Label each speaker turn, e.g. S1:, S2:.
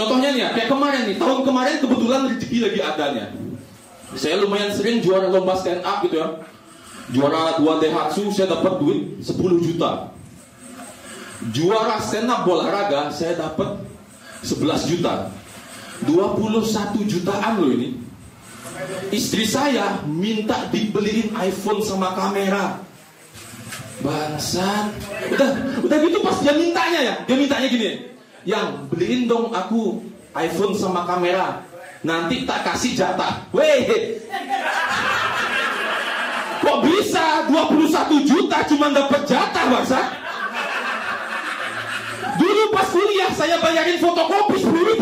S1: Contohnya nih ya, kayak kemarin nih, tahun kemarin kebetulan rezeki lagi adanya. Saya lumayan sering juara lomba stand up gitu ya. Juara dua Daihatsu saya dapat duit 10 juta. Juara stand up olahraga saya dapat 11 juta. 21 jutaan loh ini. Istri saya minta dibeliin iPhone sama kamera. Bangsat. Udah, udah gitu pas dia mintanya ya. Dia mintanya gini. Yang beliin dong aku iPhone sama kamera. Nanti tak kasih jatah. Weh. Kok bisa 21 juta cuma dapat jatah bangsa? Dulu pas kuliah saya bayarin fotokopi 10 ribu